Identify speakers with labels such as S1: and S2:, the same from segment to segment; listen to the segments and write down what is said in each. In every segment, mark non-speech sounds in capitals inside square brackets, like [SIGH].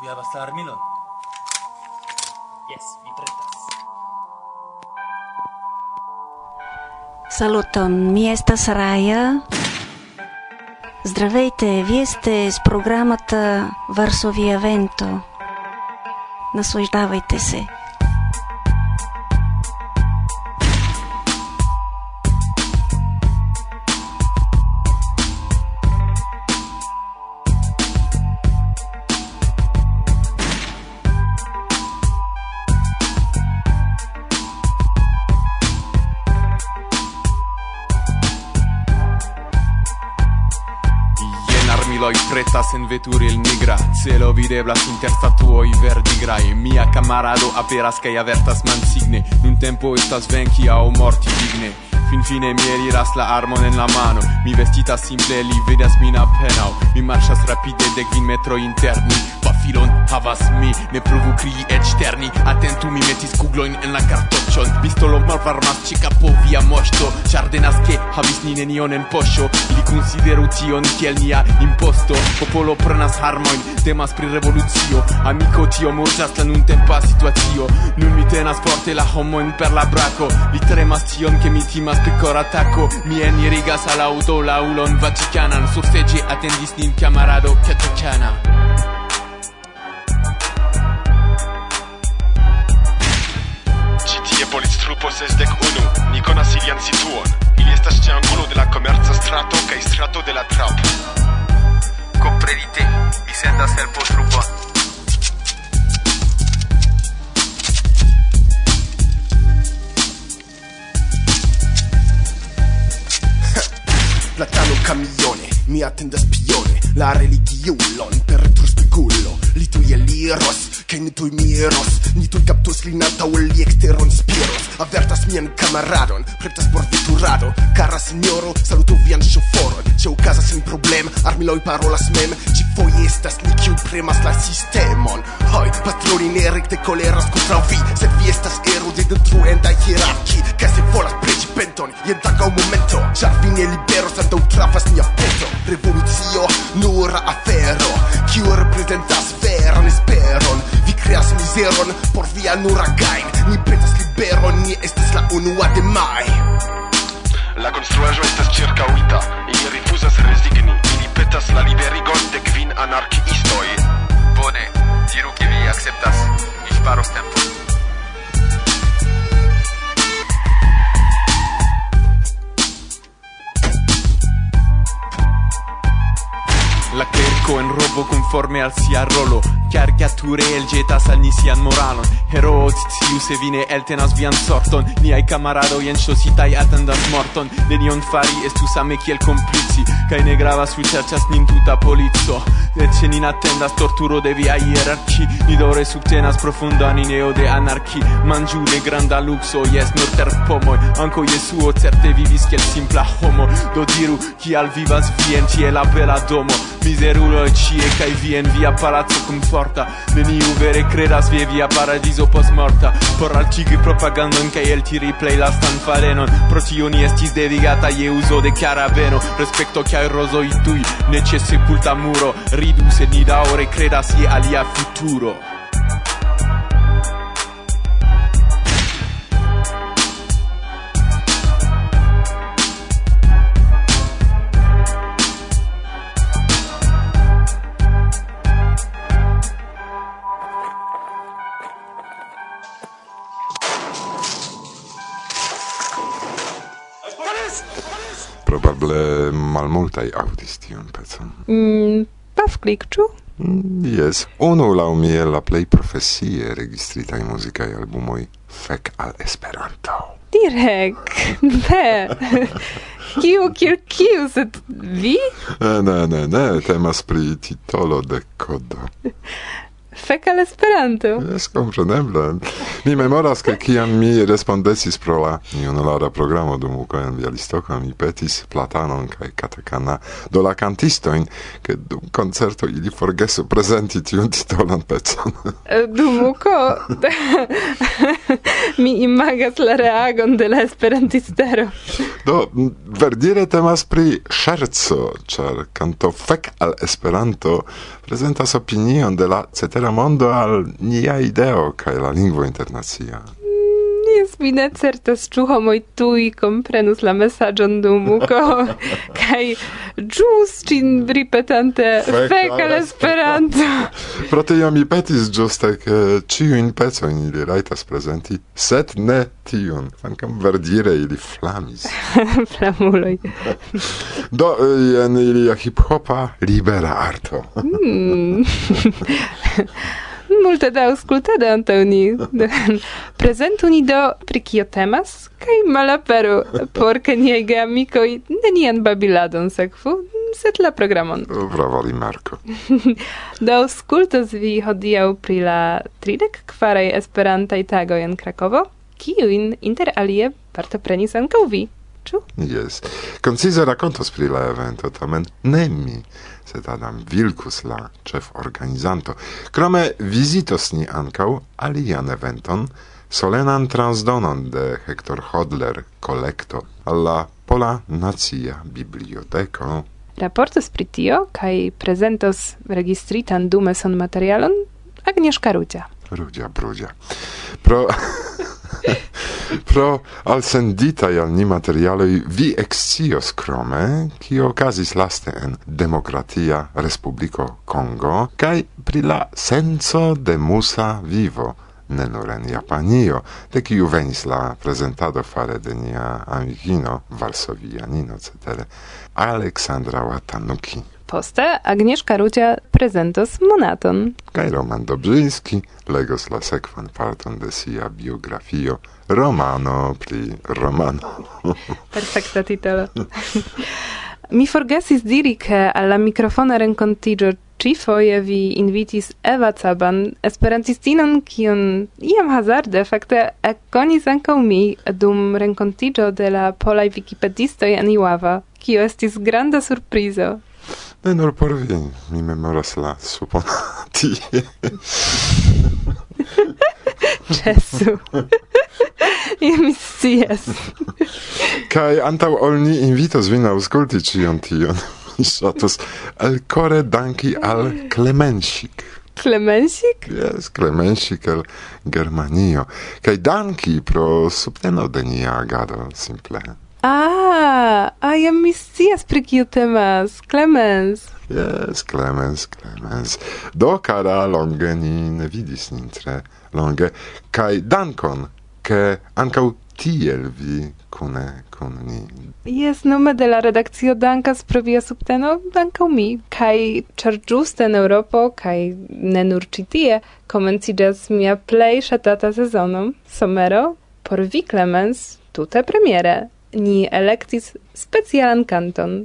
S1: Vi havas la armilon? Yes, vi pretas.
S2: Saluton, mi estas Raja. Здравейте, вие сте с програмата Варсовия Венто. Наслаждавайте се.
S3: veturi el nigra. Cielo videblas inter statuoi verdi grai. Mia camarado aperas kai avertas mansigne. Nun tempo estas venki au morti digne. Fin fine mi eliras la armon en la mano. Mi vestita simple, li vedas min apenao Mi marchas rapide de vin metro interni filon havas mi. Ne provu krii et sterni Atentu mi metis kugloin en la kartoĉon Pistolo malvarmas ĉika po via moŝto Ĉar denaske havis ni nenion en poŝo. Ili konsideru tion kiel nia imposto. Popolo prenas harmojn, temas pri revolucio. Amiko tio urĝas la nuntempa situacio Nun mi tenas forte la homojn per la brako Li tremas tion ke mi timas pri koratako Mi enirigas al aŭto la ulon Vatikanan Surseĝe atendis nin
S4: kamarado Katakana posezdek unu Niko nasiljan si situon. Ili estas ĉeangulu de la komerca strato kaj strato de la trapo
S5: Komprenite, mi sendas helpotrupon
S6: platano camione, mi attende spione, la religion per truspicullo, li tu l'iros, Che ni tui miros, ni tui captus lin antau li exteron spiros Avertas mian camaradon, pretas por veturado. Cara signoro, saluto vian shoforon Ce ocasa sen problem, armiloi parolas mem. Ci foie estas ni kiu premas la sistemon. Hoi, patroni ne recte coleras contra vi Sed vi estas ero de detruendai hierarchi Ca se volas preci penton, jen tagau momento. Char vi ne liberos, antau trafas nia peto. Revoluzio, nura afero. Kiu representas veran esperon. Vi creas mizeron por via nura gain. Ni petas liberon, ni estas la unua de mai.
S4: La konstruaĵo estas ĉirkaŭita. Ili rifuzas rezigni. Ili petas la liberigon de kvin anarkiistoj.
S5: Bone, diru ke vi akceptas. Mi sparos tempo.
S3: La clerico en robo conforme al sia rolo. Karikature el jetas al ni sian moralon. Heroot tiu se vine eltenas vian sorton. Niai camarado en ŝositaj attendas morton. Nenion fari estu same kiel complici. Kaj ne gravas ĉu cercias nin tuta polico Eĉ nin attendas torturo de via hierarchi Ni dore subtenas profundan ideo de anarchi Mangiu de granda luxo, yes, nur ter pomoi Anco Jesuo certe vivis kiel simpla homo. Do diru kial vivas vi en la bela domo. Miserulo ĉie kaj vi en via palazzo kun forta Neniu vere credas vie via paradiso post morta. Por alcigi propagandon Kai el tiri la stan farenon Pro tio ni estis devigata je uso de carabeno Respecto che rozoj tuj tui Nece sepulta muro. Ridu se ni daŭre credas je alia futuro.
S7: Probable malmultaj aŭdis tiun pecon.
S8: Mm, Pafklikĉu? Mm,
S7: jes, unu laŭ mie la plej profesie registritaj muzikaj albumoj fek al Esperanto.
S8: Direk, ne. Kiu, kiu, kiu, sed vi?
S7: Ne, ne, ne, temas pri titolo de kodo. [LAUGHS]
S8: Fek al Esperanto.
S7: Jes, kompreneble. Mi memoras, ke kiam mi respondesis pro la junulara programo dum Uko en Bialistoko, mi petis Platanon kaj Katakana do la kantistojn, ke dum koncerto ili forgesu prezenti tiun titolan pecon.
S8: Eh, dum Uko [LAUGHS] mi imagas la reagon de la esperantistero.
S7: Do, verdire temas pri scherzo, ĉar canto fec al Esperanto prezentas opinion de la cetera mondo al nia ideo kaj la lingvo internacia
S8: mi ne certas ĉu homoj tuj komprenus la mesaĝon dum Muko [LAUGHS] kaj ĵus ĝin ripetante
S7: fek al
S8: Esperanto.
S7: Pro tio mi petis ĝuste ke ĉiujn pecojn ili rajtas prezenti, sed ne tiun, kvankam verdire ili flamis. [LAUGHS]
S8: Flamuloj.
S7: Do jen ilia hip-hopa libera arto.
S8: mm. [LAUGHS] multe da auscultade antau [LAUGHS] ni. Prezentu ni do pri kio temas, kaj malaperu, por ke niaj geamikoj nenian babiladon sekvu, sed la programon.
S7: Bravo, li Marco. [LAUGHS]
S8: do auscultas vi hodiaŭ pri la tridek kvaraj esperantaj tagoj en Krakovo, kiujn inter alie partoprenis ankaŭ vi. Ĉu?
S7: Jes. Koncize rakontos pri la evento, tamen ne mi. Sed Adam Vilkus, la chef organizanto. Krome visitos ni ancau alian eventon, solenan transdonon de Hector Hodler collecto alla Pola Nacia Biblioteco.
S8: Raportos pri tio kaj prezentos registritan dume son materialon Agnieszka Rucia.
S7: Rudia, brudia. Pro... [LAUGHS] Pro alsenditaj al ni materialoj vi excios krome, kio okazis laste en Demokratia Respubliko Kongo, kai pri la senso de musa vivo ne nur en Japanio, de kiu venis la prezentado fare de nia amigino, varsovianino, cetere, Aleksandra Watanuki.
S8: Poste Agnieszka Rucia prezentos monaton.
S7: Kaj Roman Dobrzyński legos la sekvan parton de sia biografio Romano pri romano. [LAUGHS]
S8: Perfekta titolo. [LAUGHS] Mi forgesis diri che alla microfona rencontigio cifoje vi invitis Eva Caban, esperantistinon kion iam hazarde fakte ekkonis ankaŭ mi dum rencontigio de la polaj vikipedistoj en Iława, kio estis granda surprizo.
S7: Ne nur por vi, mi memoras la
S8: suponatie. [LAUGHS] Ĉesu. [LAUGHS] mi scias. [LAUGHS]
S7: Kaj antaŭ ol ni invitos vin aŭskulti ĉion tion, [LAUGHS] mi ŝatus elkore danki al Klemensik.
S8: Klemensik?
S7: Yes, Klemensik el Germanio. Kaj danki pro subteno de nia agado, simple.
S8: Ah, ah a ja mi scias pri kiu temas. Clemens.
S7: Yes, Clemens, Clemens. Do, cara, longe ni ne vidis nin tre longe. Kaj dankon che anche tiel vi cune con ni.
S8: Jes, nome de la redakcio dankas pro via subteno, dankaŭ mi. Kaj ĉar ĝuste en Eŭropo kaj ne nur ĉi tie komenciĝas mia plej ŝatata sezono, somero, por vi, Clemens, tute premiere. Ni elektis specialan kanton.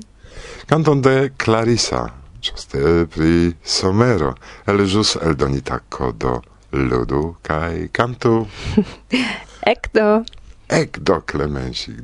S7: Canton de Clarissa, ĝuste pri somero, el ĵus eldonita kodo ludu kaj kantu. [LAUGHS] Ek do. Ek do, Klemencik,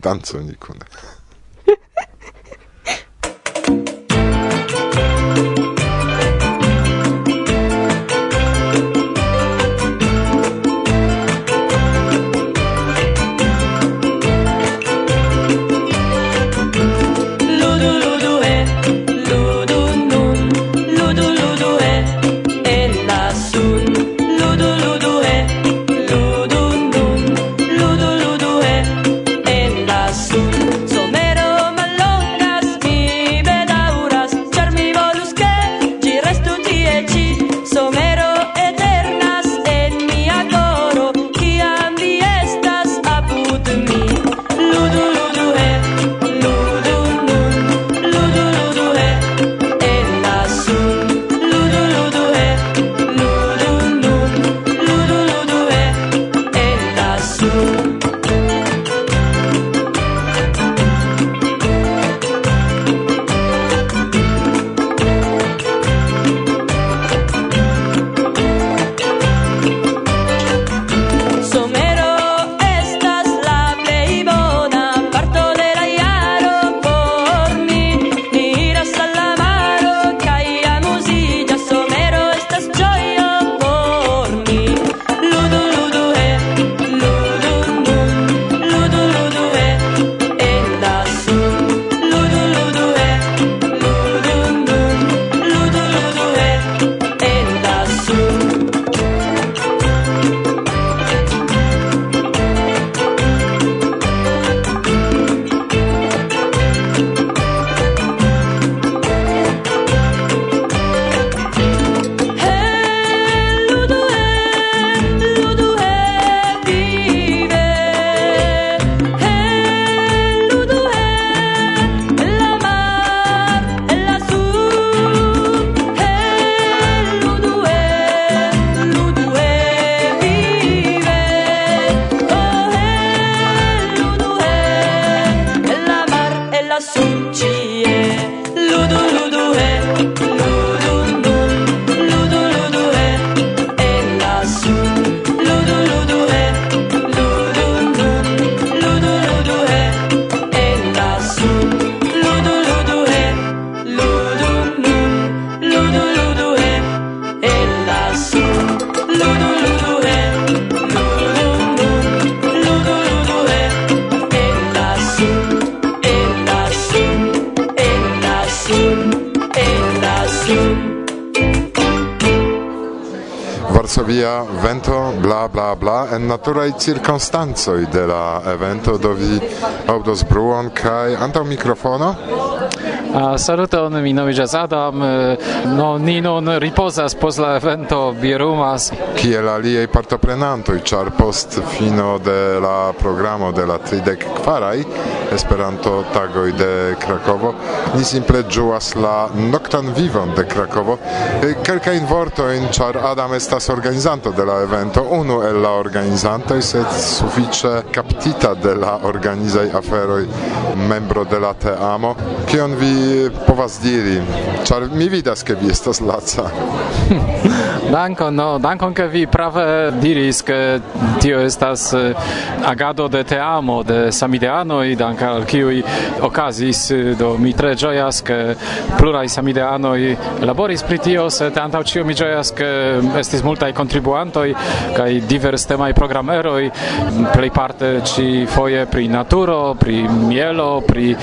S7: naturaj cirkonstancoj de la evento, do vi aŭdos bruon kaj antaŭ mikrofono.
S9: A saluton, mi nomiĝas Adam, no ni nun ripozas post la evento Bierumas.
S7: Kiel aliaj partoprenantoj, ĉar post fino de la programo de la tridek kvaraj Esperanto tagoj de Krakovo. Ni simple ĝuas la noktan vivon de Krakovo. Kelkajn vortojn, ĉar Adam estas organizanto de la evento, unu el la organizantoj, sed sufiĉe kaptita de la organizaj aferoj membro de la teamo. Kion vi povas diri? Ĉar mi vidas, ke vi estas laca. [LAUGHS]
S9: Dankon, no, dankon ke vi prave diris ke tio estas eh, agado de teamo de samideanoj, dankon al kiuj okazis, eh, do mi tre ĝojas, ke pluraj samideanoj laboris pri tio, sed antaŭ ĉio mi ĝojas, ke estis multaj kontribuantoj kaj divers temaj programeroj, plejparte ĉifoje pri naturo, pri mielo, pri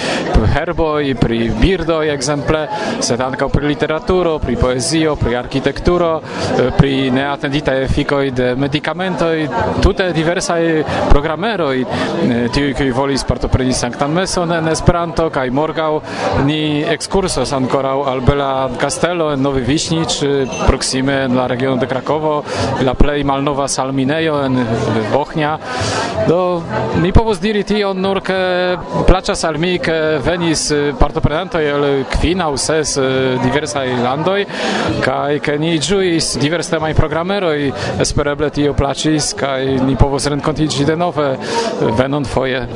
S9: herboj, pri birdoj ekzemple, sed ankaŭ pri literaturo, pri poezio, pri arkitekturo, eh, pri neatendita efikoj de medicamentoj, tute diversaj programeroj, eh, tiuj kiuj volis partopreni Sanktan Meson en Esperanto kaj morgaŭ ni ekskursos ankoraŭ al bela kastelo en Novi Viśnicz, proksime en la de Krakovo, la plej malnova salminejo en Bochnia. Do mi povos diri tion nur ke plaĉas al venis partoprenantoj el kvin aŭ ses diversaj landoj kaj ke ni ĝuis divers temaj programeroj espereble tio plaĉis kaj ni povos renkontiĝi denove venon foje.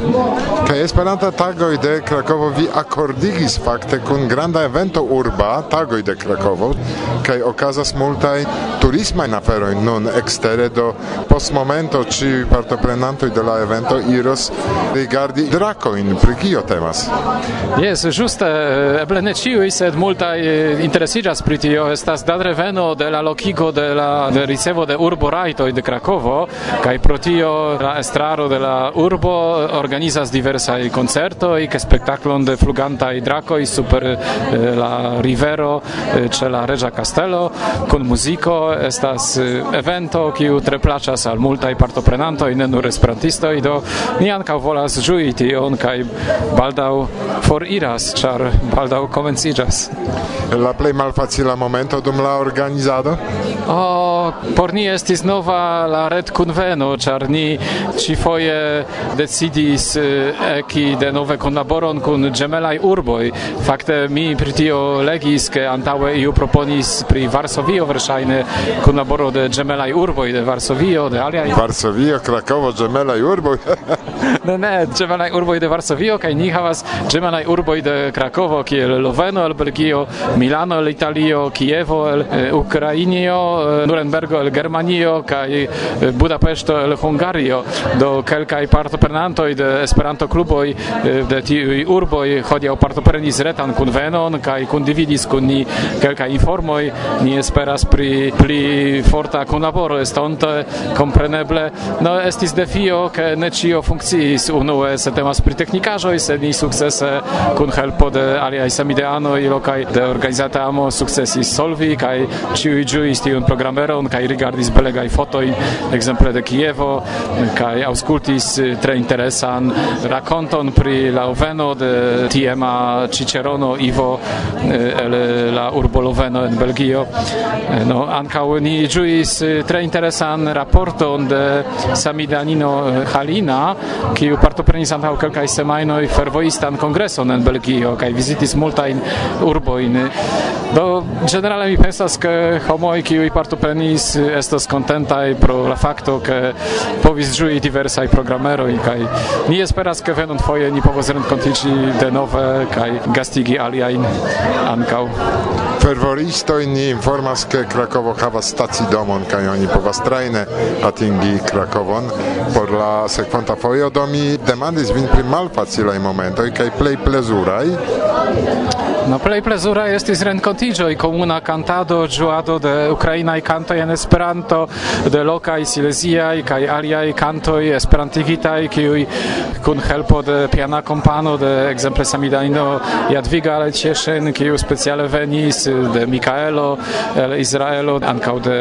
S7: Kaj esperanta tagoj de Krakovo vi akordigis fakte kun granda evento urba tagoj de Krakovo kaj okazas multaj turismaj aferoj nun ekstere do post momento ĉiuj partoprenantoj de la evento iros rigardi drakojn pri kio temas?
S9: Jes ĝuste eh, eble ne ĉiuj sed multaj eh, interesiĝas pri tio. Estas dadreveno de la lokigo de la de ricevo de urbo rajtoj de Krakovo kaj pro tio la estraro de la urbo organizas diversaj concertoi, che spettaclon de flugantai i super eh, la rivero eh, ce la Regia Castello, con muziko estas eh, evento, kiu tre placas al multai i ne nur i do ni ancau volas ĝui tion kaj baldau foriras, ĉar baldau komenciĝas.
S7: La plej malfacila momento dum la organizado?
S9: O, por ni estis nova la red kunveno, char ni ĉifoje decidis eh, eki trinki de nove collaboron kun gemelai urboj. Fakte mi pri tio legis, ke antaŭe iu proponis pri Varsovio verŝajne kunlaboro de gemelai urboj de Varsovio, de aliaj
S7: Varsovio, Krakovo, gemelai urboj. [LAUGHS]
S9: ne, ne, gemelai urboj de Varsovio kaj ni havas gemelai urboj de Krakovo kiel Loveno el Belgio, Milano el Italio, Kievo el eh, Ukrainio, eh, Nurembergo el Germanio kaj Budapeŝto el Hungario. Do kelkaj partoprenantoj de Esperanto klubo loĝantoj de tiuj urboj hodiaŭ partoprenis retan kunvenon kaj kundividis kun ni kelkaj informoj. Ni esperas pri pli forta kunlaboro estonte kompreneble. No estis defio ke ne ĉio funkciis unue se temas pri teknikaĵoj, sed ni sukcese kun helpo de aliaj samideanoj lokaj de organizatamo sukcesis solvi kaj ĉiuj ĝuis tiun programeron kaj rigardis belegaj fotoj ekzemple de Kievo kaj aŭskultis tre interesan rakonton rakonton pri la Oveno de tiema Cicerono Ivo eh, el la urbo Loveno en Belgio. Eh, no ankaŭ ni ĝuis eh, tre interesan raporton de samidanino Halina kiu partoprenis antaŭ kelkaj semajnoj fervoistan kongreson en Belgio kaj vizitis multajn urbojn. Do generale mi pensas ke homoj kiuj partoprenis estas kontentaj pro la fakto ke povis ĝui diversaj programeroj kaj ni esperas ke venon foje ni povos renkontiĝi denove kaj gastigi aliajn ankaŭ
S7: fervoristoj ni informas ke Krakovo havas stacidomon kaj oni povas trajne atingi Krakovon por la sekvanta fojo do mi demandis vin pri malfacilaj momentoj kaj plej plezuraj
S9: No plej plezura estis renkontiĝo i komuna kantado ĝuado de ukrainaj kantoj en Esperanto de lokaj sileziaj kaj aliaj kantoj esperantigitaj kiuj kun helpo de piana kompano de ekzemple Samidano Jadwiga Alecieszyn kiu speciale venis de Mikaelo el Izraelo ankaŭ de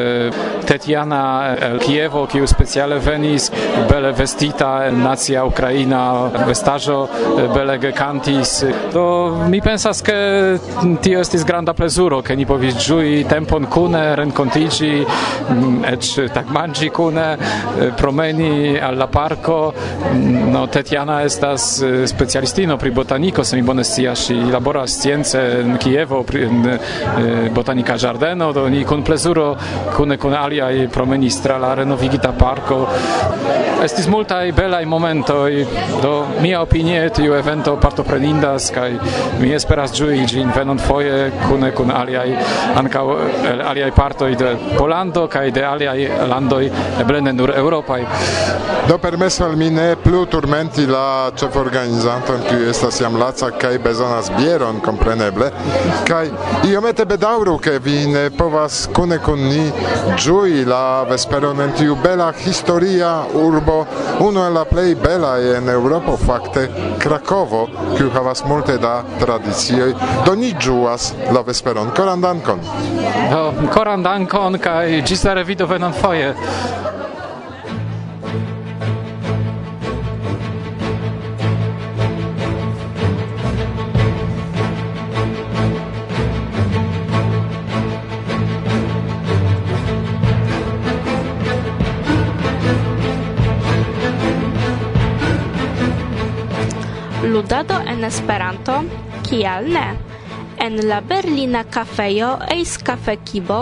S9: Tetiana el Kievo kiu speciale venis bele vestita nacia Ukraina vestaĵo belege kantis do mi pensas ke tio estis granda plezuro, ke ni povis ĝui tempon kune, renkontiĝi, mm, eĉ tagmanĝi kune, promeni al la parko. Mm, no, Tetiana estas specialistino pri botaniko, se mi bone scias, ŝi laboras science en Kievo pri en botanika ĝardeno, do ni kun plezuro kune kun aliaj promenis tra la renovigita parko. Estis multaj belaj momentoj, do mia opinie tiu evento partoprenindas kaj mi esperas ĝui gin venon foje kune kun aliaj ankaŭ el aliaj partoj de Polando kaj de aliaj landoj, eble ne nur eŭropaj.
S7: Do permesu al mi ne plu turmenti la ĉeforganizanton, kiu estas jam laca kaj bezonas bieron, kompreneble, kaj iomete bedaŭru, ke vi ne povas kune kun ni ĝui la vesperon en tiu bela historia urbo, unu el la plej belaj en Eŭropo, fakte Krakovo, kiu havas multe da tradicioj do ni ĝuas la vesperon. Koran dankon.
S9: Do, koran dankon kaj ĝis la revido venon foje.
S10: Ludado en Esperanto? kial ne. En la berlina kafejo Eis Cafe Kibo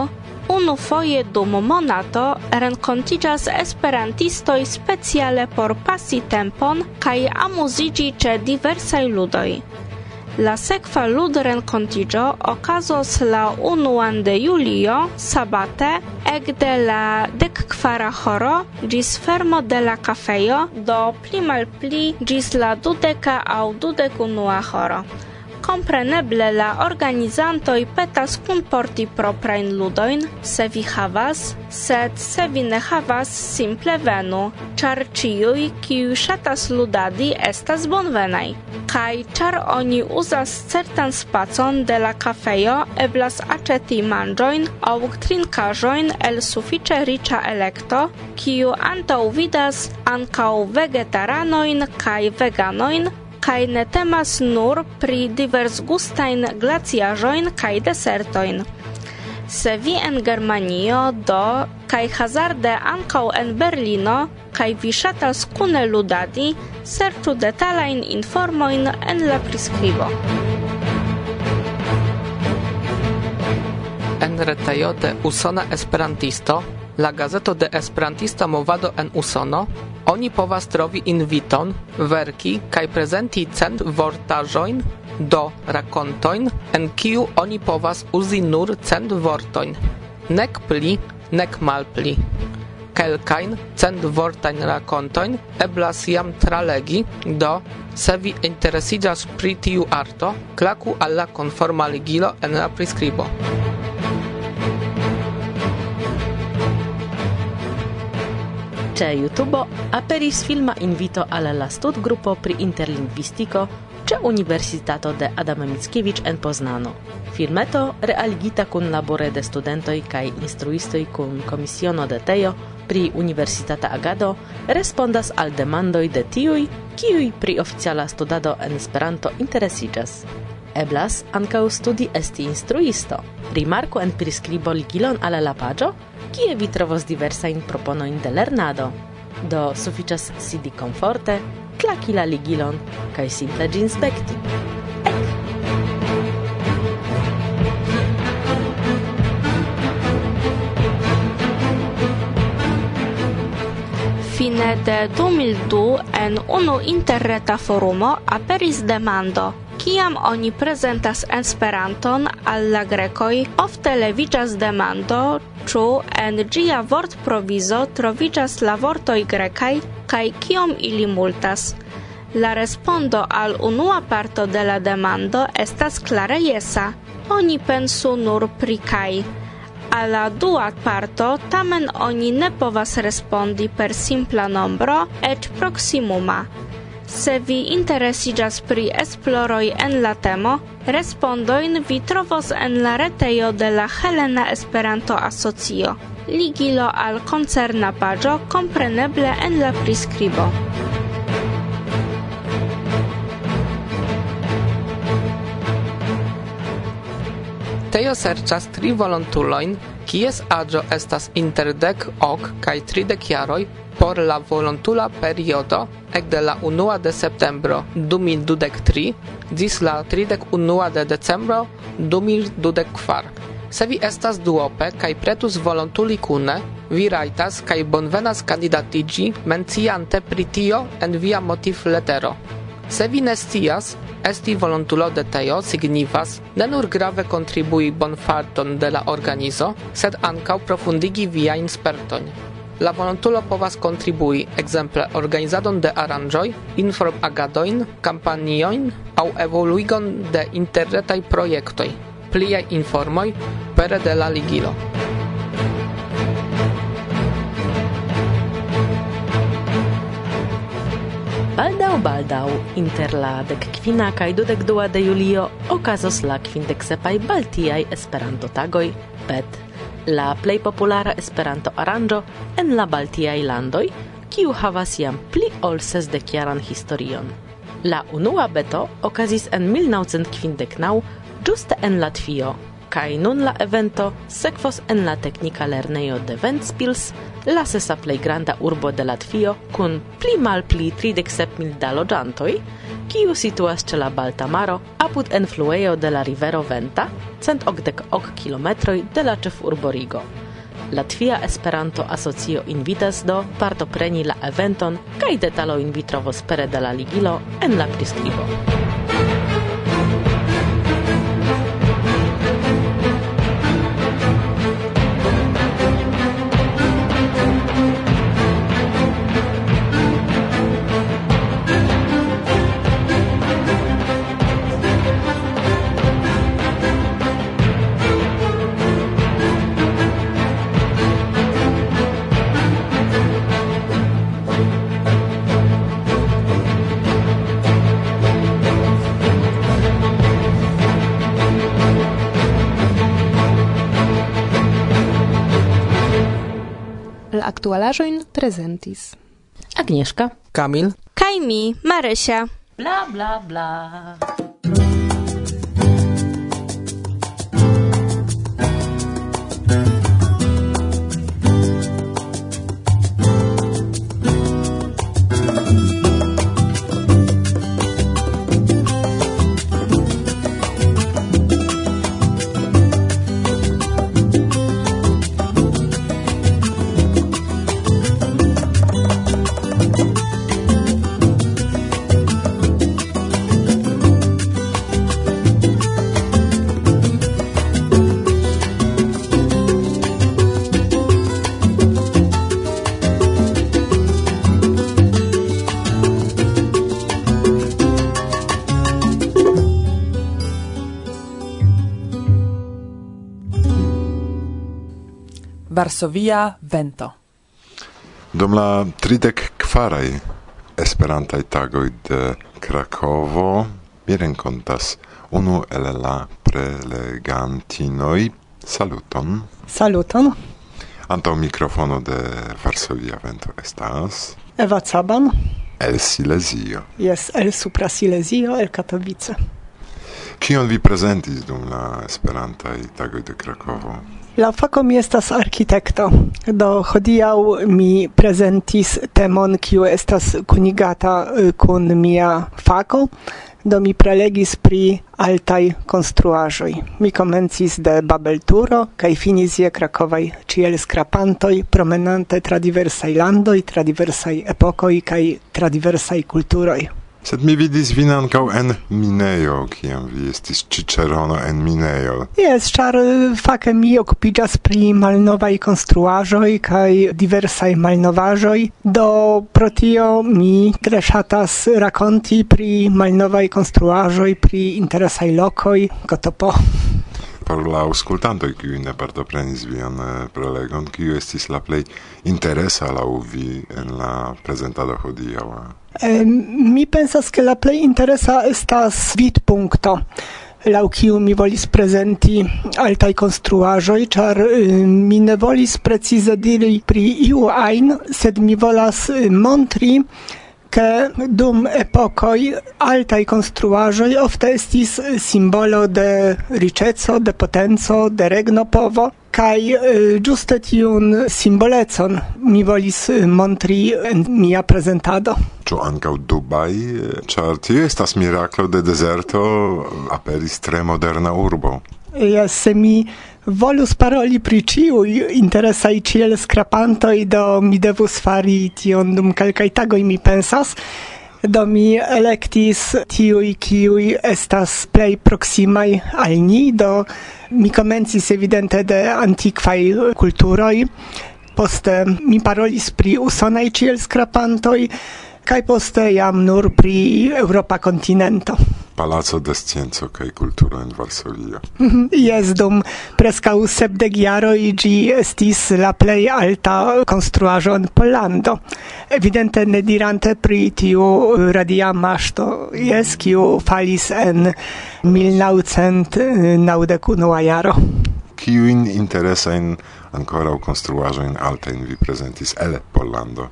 S10: unu foje dum monato renkontiĝas esperantistoj speciale por pasi tempon kaj amuziĝi ĉe diversaj ludoj. La sekva ludrenkontiĝo okazos la unuan de julio sabate ekde la dekkvara horo ĝis fermo de la kafejo do pli malpli ĝis la dudeka aŭ dudek unua horo. Compreneble la organizantoj petas kunporti proprajn ludoin, se vi havas, sed se vi ne havas, simple venu, ĉar ĉiuj, kiuj shatas ludadi, estas bonvenaj. Kaj ĉar oni uzas certan spacon de la kafejo, eblas aceti manĝojn aŭ trinkajoin el sufiĉe riĉa elekto, kiu antaŭvidas ankaŭ vegetaranojn kaj veganojn, kai ne temas nur pri diversgustajn glaciajoin kai desertoin. Se vi en Germanio do kai hazarde ankau en Berlino kai vi ŝatas kune ludadi, serĉu detalajn informojn en la priskribo.
S11: En retejo de Usona Esperantisto la gazeto de Esperantista movado en Usono, oni povas trovi inviton, verki kaj prezenti cent vortaĵojn do rakontojn, en kiu oni povas uzi nur cent vortojn, nek pli, nek malpli. Kelkajn cent vortajn rakontojn eblas jam tralegi, do se vi interesiĝas pri tiu arto, klaku al la konforma ligilo en la priskribo.
S12: Ce YouTube aperis filma invito al la studgrupo pri interlingvistiko ĉe Universitato de Adam Mickiewicz en Poznano. Filmeto realigita kun labore de studentoj kaj instruistoj kun komisiono de Tejo pri universitata agado respondas al demandoj de tiuj, kiuj pri oficiala studado en Esperanto interesiĝas eblas ankaŭ studi esti instruisto. Rimarko en priskribo ligilon al la paĝo, kie vi trovos diversajn proponojn de lernado. Do sufiĉas sidi komforte, klaki la ligilon kaj simple ĝin spekti.
S10: fine de 2002 en unu interreta forumo aperis demando Kiam oni prezentas Esperanton al la grekoj, ofte leviĝas demando, ĉu en ĝia vortprovizo troviĝas la vortoj grekaj kaj kiom ili multas. La respondo al unua parto de la demando estas klare jesa. Oni pensu nur pri kaj. Al la dua parto tamen oni ne povas respondi per simpla nombro eĉ proksimuma. Se vi interesigas pri esploroj en la temo, respondoin vi trovos en la retejo de la Helena Esperanto Asocio. Ligilo al koncerna paĝo kompreneble en la priskribo.
S11: Teo serĉas tri volontulojn, kies aĝo estas inter dek ok kaj tridek jaroj, por la volontula periodo ekde la 1 de septembro 2023 ĝis la 31 de decembro 2024. Se vi estas duope kaj pretus volontuli kune, vi rajtas kaj bonvenas kandidatiĝi menciante pri tio en via motivletero. Se vi ne scias, esti volontulo de teo signifas ne nur grave kontribui bonfarton de la organizo, sed ankaŭ profundigi viajn spertojn. La volontulo povas kontribui, ekzemple organizadon de aranĝoj, inform agadoin, kampanjojn aŭ evoluigon de interretaj projektoj. Pliaj informoj pere de la ligilo.
S12: Baldau baldau inter la dek kvina kaj dudek dua de julio okazos la kvindek sepaj baltiaj Esperanto-tagoj pet la plej populara Esperanto-aranĝo en la Baltiaj landoj, kiu havas jam pli ol sesdekjaran historion. La unua beto okazis en 1959 ĝuste en Latvio, kaj nun la evento sekvos en la teknika lernejo de Ventspils, la sesa plej granda urbo de Latvio kun pli malpli mil da loĝantoj, kiu situas ĉe la Balta Maro apud enfluejo de la rivero Venta, cent okdek ok kilometroj de la ĉefurbo Rigo. Latvia Esperanto Asocio invitas do partopreni la eventon kaj detalojn vi trovos pere de la ligilo en la priskribo.
S8: aktualaĵojn prezentis
S12: Agnieszka,
S11: Kamil
S10: kaj mi, Marysia.
S12: Bla bla bla.
S13: Varsovia vento.
S7: Dum la tridec kvaraj esperantaj tagoj de Krakovo mi renkontas unu el la prelegantinoj. Saluton.
S14: Saluton.
S7: Antaŭ mikrofono de Varsovia vento estas
S14: Eva Caban
S7: el Silezio.
S14: Yes, el Supra Silezio, el Katowice.
S7: Kion vi prezentis dum la Esperantaj tagoj de Krakovo?
S14: La fako mi estas arkitekto. Do hodiaŭ mi prezentis temon kiu estas kunigata kun mia fako. Do mi prelegis pri altaj konstruaĵoj. Mi komencis de Babelturo kaj finis je Krakovaj ĉiel skrapantoj, promenante tra diversaj landoj, tra diversaj epokoj kaj tra diversaj kulturoj.
S7: Sed mi vidis vin ankaŭ en minejo, kiam vi estis cicerono en minejo.
S14: Yes, char eh, fakte mi occupigas pri malnovaj konstruaĵoj kaj diversaj malnovaĵoj, do pro tio mi tre ŝatas rakonti pri malnovaj konstruaĵoj, pri interesaj lokoj, gotopo
S7: por la auscultanto kiu ne partoprenis vian eh, prelegon kiu estis la plej interesa la vi en la prezentado hodiaŭa eh?
S14: eh, mi pensas ke la plej interesa estas vidpunkto lau kiu mi volis prezenti altaj konstruaĵoj, ĉar mi ne volis precize diri pri iu ajn, sed mi volas montri che dum epokoj altai construajoi ofte estis simbolo de ricezzo, de potenco, de regnopovo kaj eh, giuste tiun simbolecon mi volis eh, montri en mia prezentado.
S7: Ĉu ankaŭ Dubai, char eh, tio estas miraklo de dezerto, aperis tre moderna urbo.
S14: Yes, mi volus paroli pri ciu interesai ciel skrapantoj, do mi devus fari tion dum kelkaj tagoj, mi pensas. Do mi electis tiui kiui estas plei proximai al ni, do mi comencis evidente de antiquai culturoi, poste mi parolis pri usonai ciel skrapantoj, kai poste jam nur pri Europa continento.
S7: Palazzo de Scienzo kaj Kulturo en Varsovio.
S14: Jes, [LAUGHS] dum preskaŭ sepdek jaroj ĝi estis la plej alta konstruaĵo en Pollando. Evidente ne dirante pri tiu radia maŝto, jes, kiu falis en 1991 jaro.
S7: Kiujn interesajn ankoraŭ konstruaĵojn altajn vi prezentis el Pollando?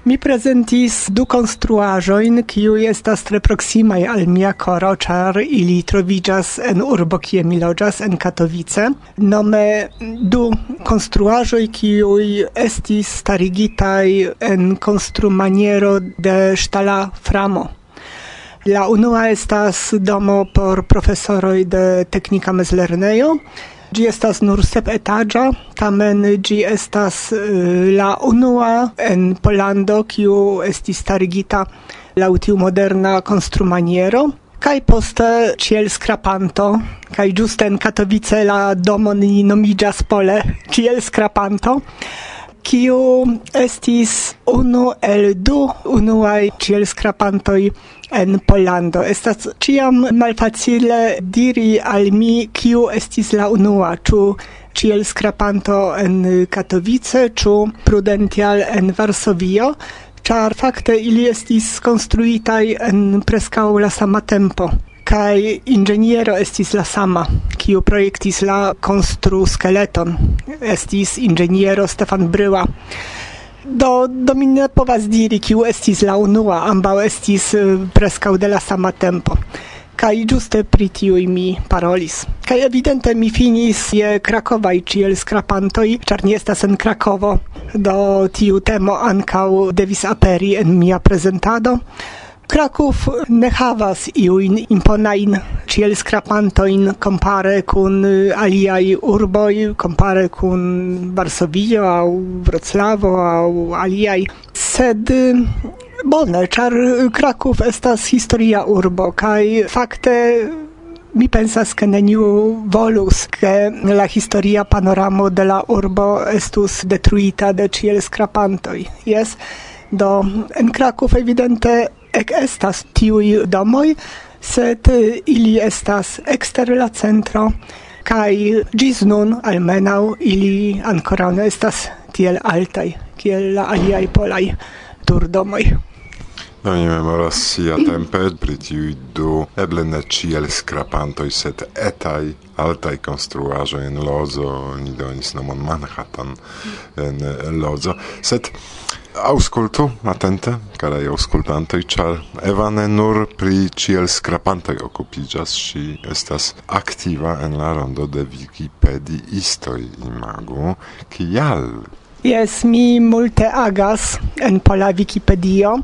S14: Mi presentis du konstruaĵojn, kiuj estas tre proksimaj al mia koro, ĉar ili troviĝas en urbo, kie mi loĝas, en Katowice. Nome du konstruaĵoj, kiuj estis starigitaj en konstrumaniero de ŝtala framo. La unua estas domo por profesoroj de teknika mezlernejo, Gi estas nur sepetaĝa, tamen gi estas eh, la unua en Pollando kiu estis starigita laŭ tiu moderna konstrumaniero kai poste ciel scrapanto kai en Katowice la domo ni nomiĝas pole [LAUGHS] ciel skrapanto kio estis unu el du unuaj ciel skrapantoj en Pollando. Estas ciam malfacile diri al mi kiu estis la unua, ĉu ciel skrapanto en Katowice, ĉu Prudential en Varsovio, ĉar fakte ili estis konstruitaj en preskaŭ la sama tempo kai inĝeniero estis la sama, kiu projektis la konstruskeleton. Estis inĝeniero Stefan Bryła. Do, do mi ne povas diri, kiu estis la unua, ambaŭ estis eh, preskaŭ de la sama tempo. Kaj juste pri tiuj mi parolis. Kaj evidente mi finis je krakovaj ciel skrapantoj, ĉar ni estas en Krakovo, do tiu temo ankaŭ devis aperi en mia prezentado. Kraków ne havas iujn imponajn ciel skrapantojn compare kun aliaj urboj, compare kun Varsovio aŭ Wroclawo aŭ aliaj. Sed bone, ĉar Kraków estas historia urbo kaj fakte mi pensas ke neniu volus ke la historia panoramo de la urbo estus detruita de ciel skrapantoj. Yes? Do en Kraków evidente ec estas tiui domoi, sed ili estas ekster la centro, kai gis nun almenau ili ancora ne estas tiel altai, kiel la aliai polai turdomoi.
S7: Do mi memoras sia [CLEARS THROAT] tempe pri tiui du eble ne ciel skrapantoj, sed etaj altaj construajo in Lozo, ni donis nomon Manhattan en Lozo, sed Auscultu atente, carai auscultantoi, char Eva ne nur pri ciel scrapantoi occupigas, si estas activa en la rondo de Wikipediistoi imagu, kial?
S14: Yes, mi multe agas en pola Wikipedio.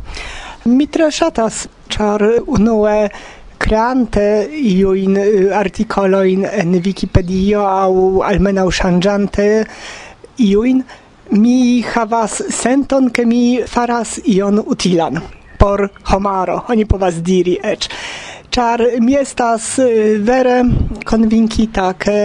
S14: Mi tre shatas, char unue creante iuin eh, articoloin en Wikipedio au almenau shangiante iuin, mi havas senton ke mi faras ion utilan por homaro oni povas diri eĉ. Ĉar mi estas vere konvinkita ke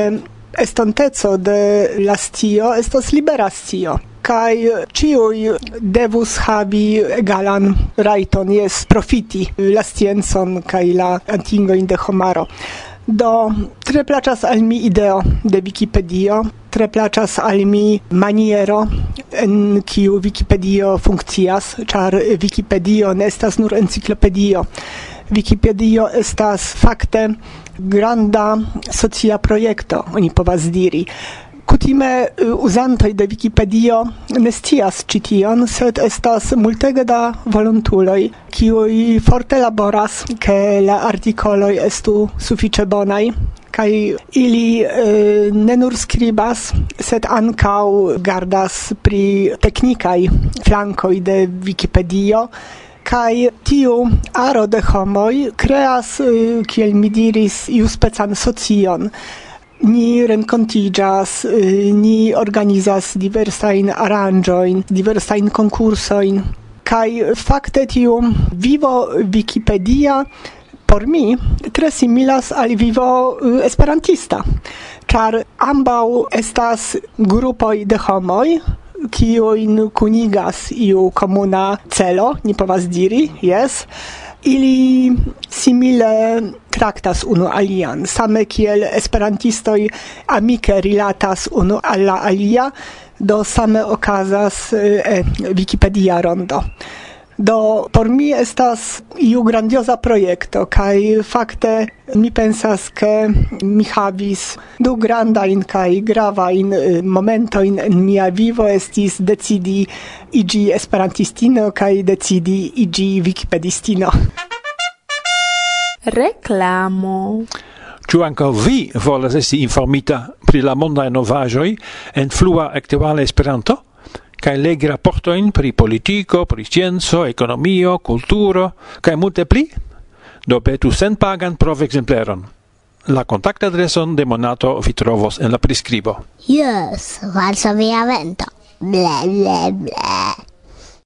S14: estonteco de lastio estos liberastio kai ciui devus habi egalan raiton jes profiti la sciencon kai la antingo in de homaro. Do, tre placas al mi ideo de Wikipedio, tre placas al mi maniero en kiu Wikipedio funkcias, char Wikipedio ne estas nur enciklopedio. Wikipedio estas fakte granda socia projekto, oni povas diri kutime uzantoj de Wikipedio ne scias ĉi tion, sed estas multege da volontuloj, kiuj forte laboras, ke la artikoloj estu sufiĉe bonaj kaj ili e, ne nur skribas, sed ankaŭ gardas pri teknikaj flankoj de Wikipedio, kai tiu aro de homoj creas, kiel mi diris, iuspecan socion, ni renkontigas, eh, ni organizas diversain aranjoin, diversain concursoin, Kaj fakte tiu vivo Wikipedia por mi tre similas al vivo eh, esperantista, char ambau estas grupoj de homoj, kiujn kunigas iu komuna celo, ni povas diri, jes, ili simile traktas unu alian, same kiel esperantistoj amike rilatas unu alla alia, do same okazas eh, Wikipedia rondo. Do por mi estas iu grandioza projekto kaj fakte mi pensas ke mi havis du granda in kaj grava in momento in, in mia vivo estis decidi igi esperantistino kaj decidi igi wikipedistino.
S13: Reklamo. Ĉu ankaŭ vi volas esti informita pri la mondaj novaĵoj en flua aktuala Esperanto? kai legi rapportoin pri politico, pri scienzo, economio, culturo, kai multe pli, do petu senpagan provekzempleron. La contact adreson de Monato vi trovos en la prescribo.
S15: Yes, Varsovia Vento. Ble, ble, ble.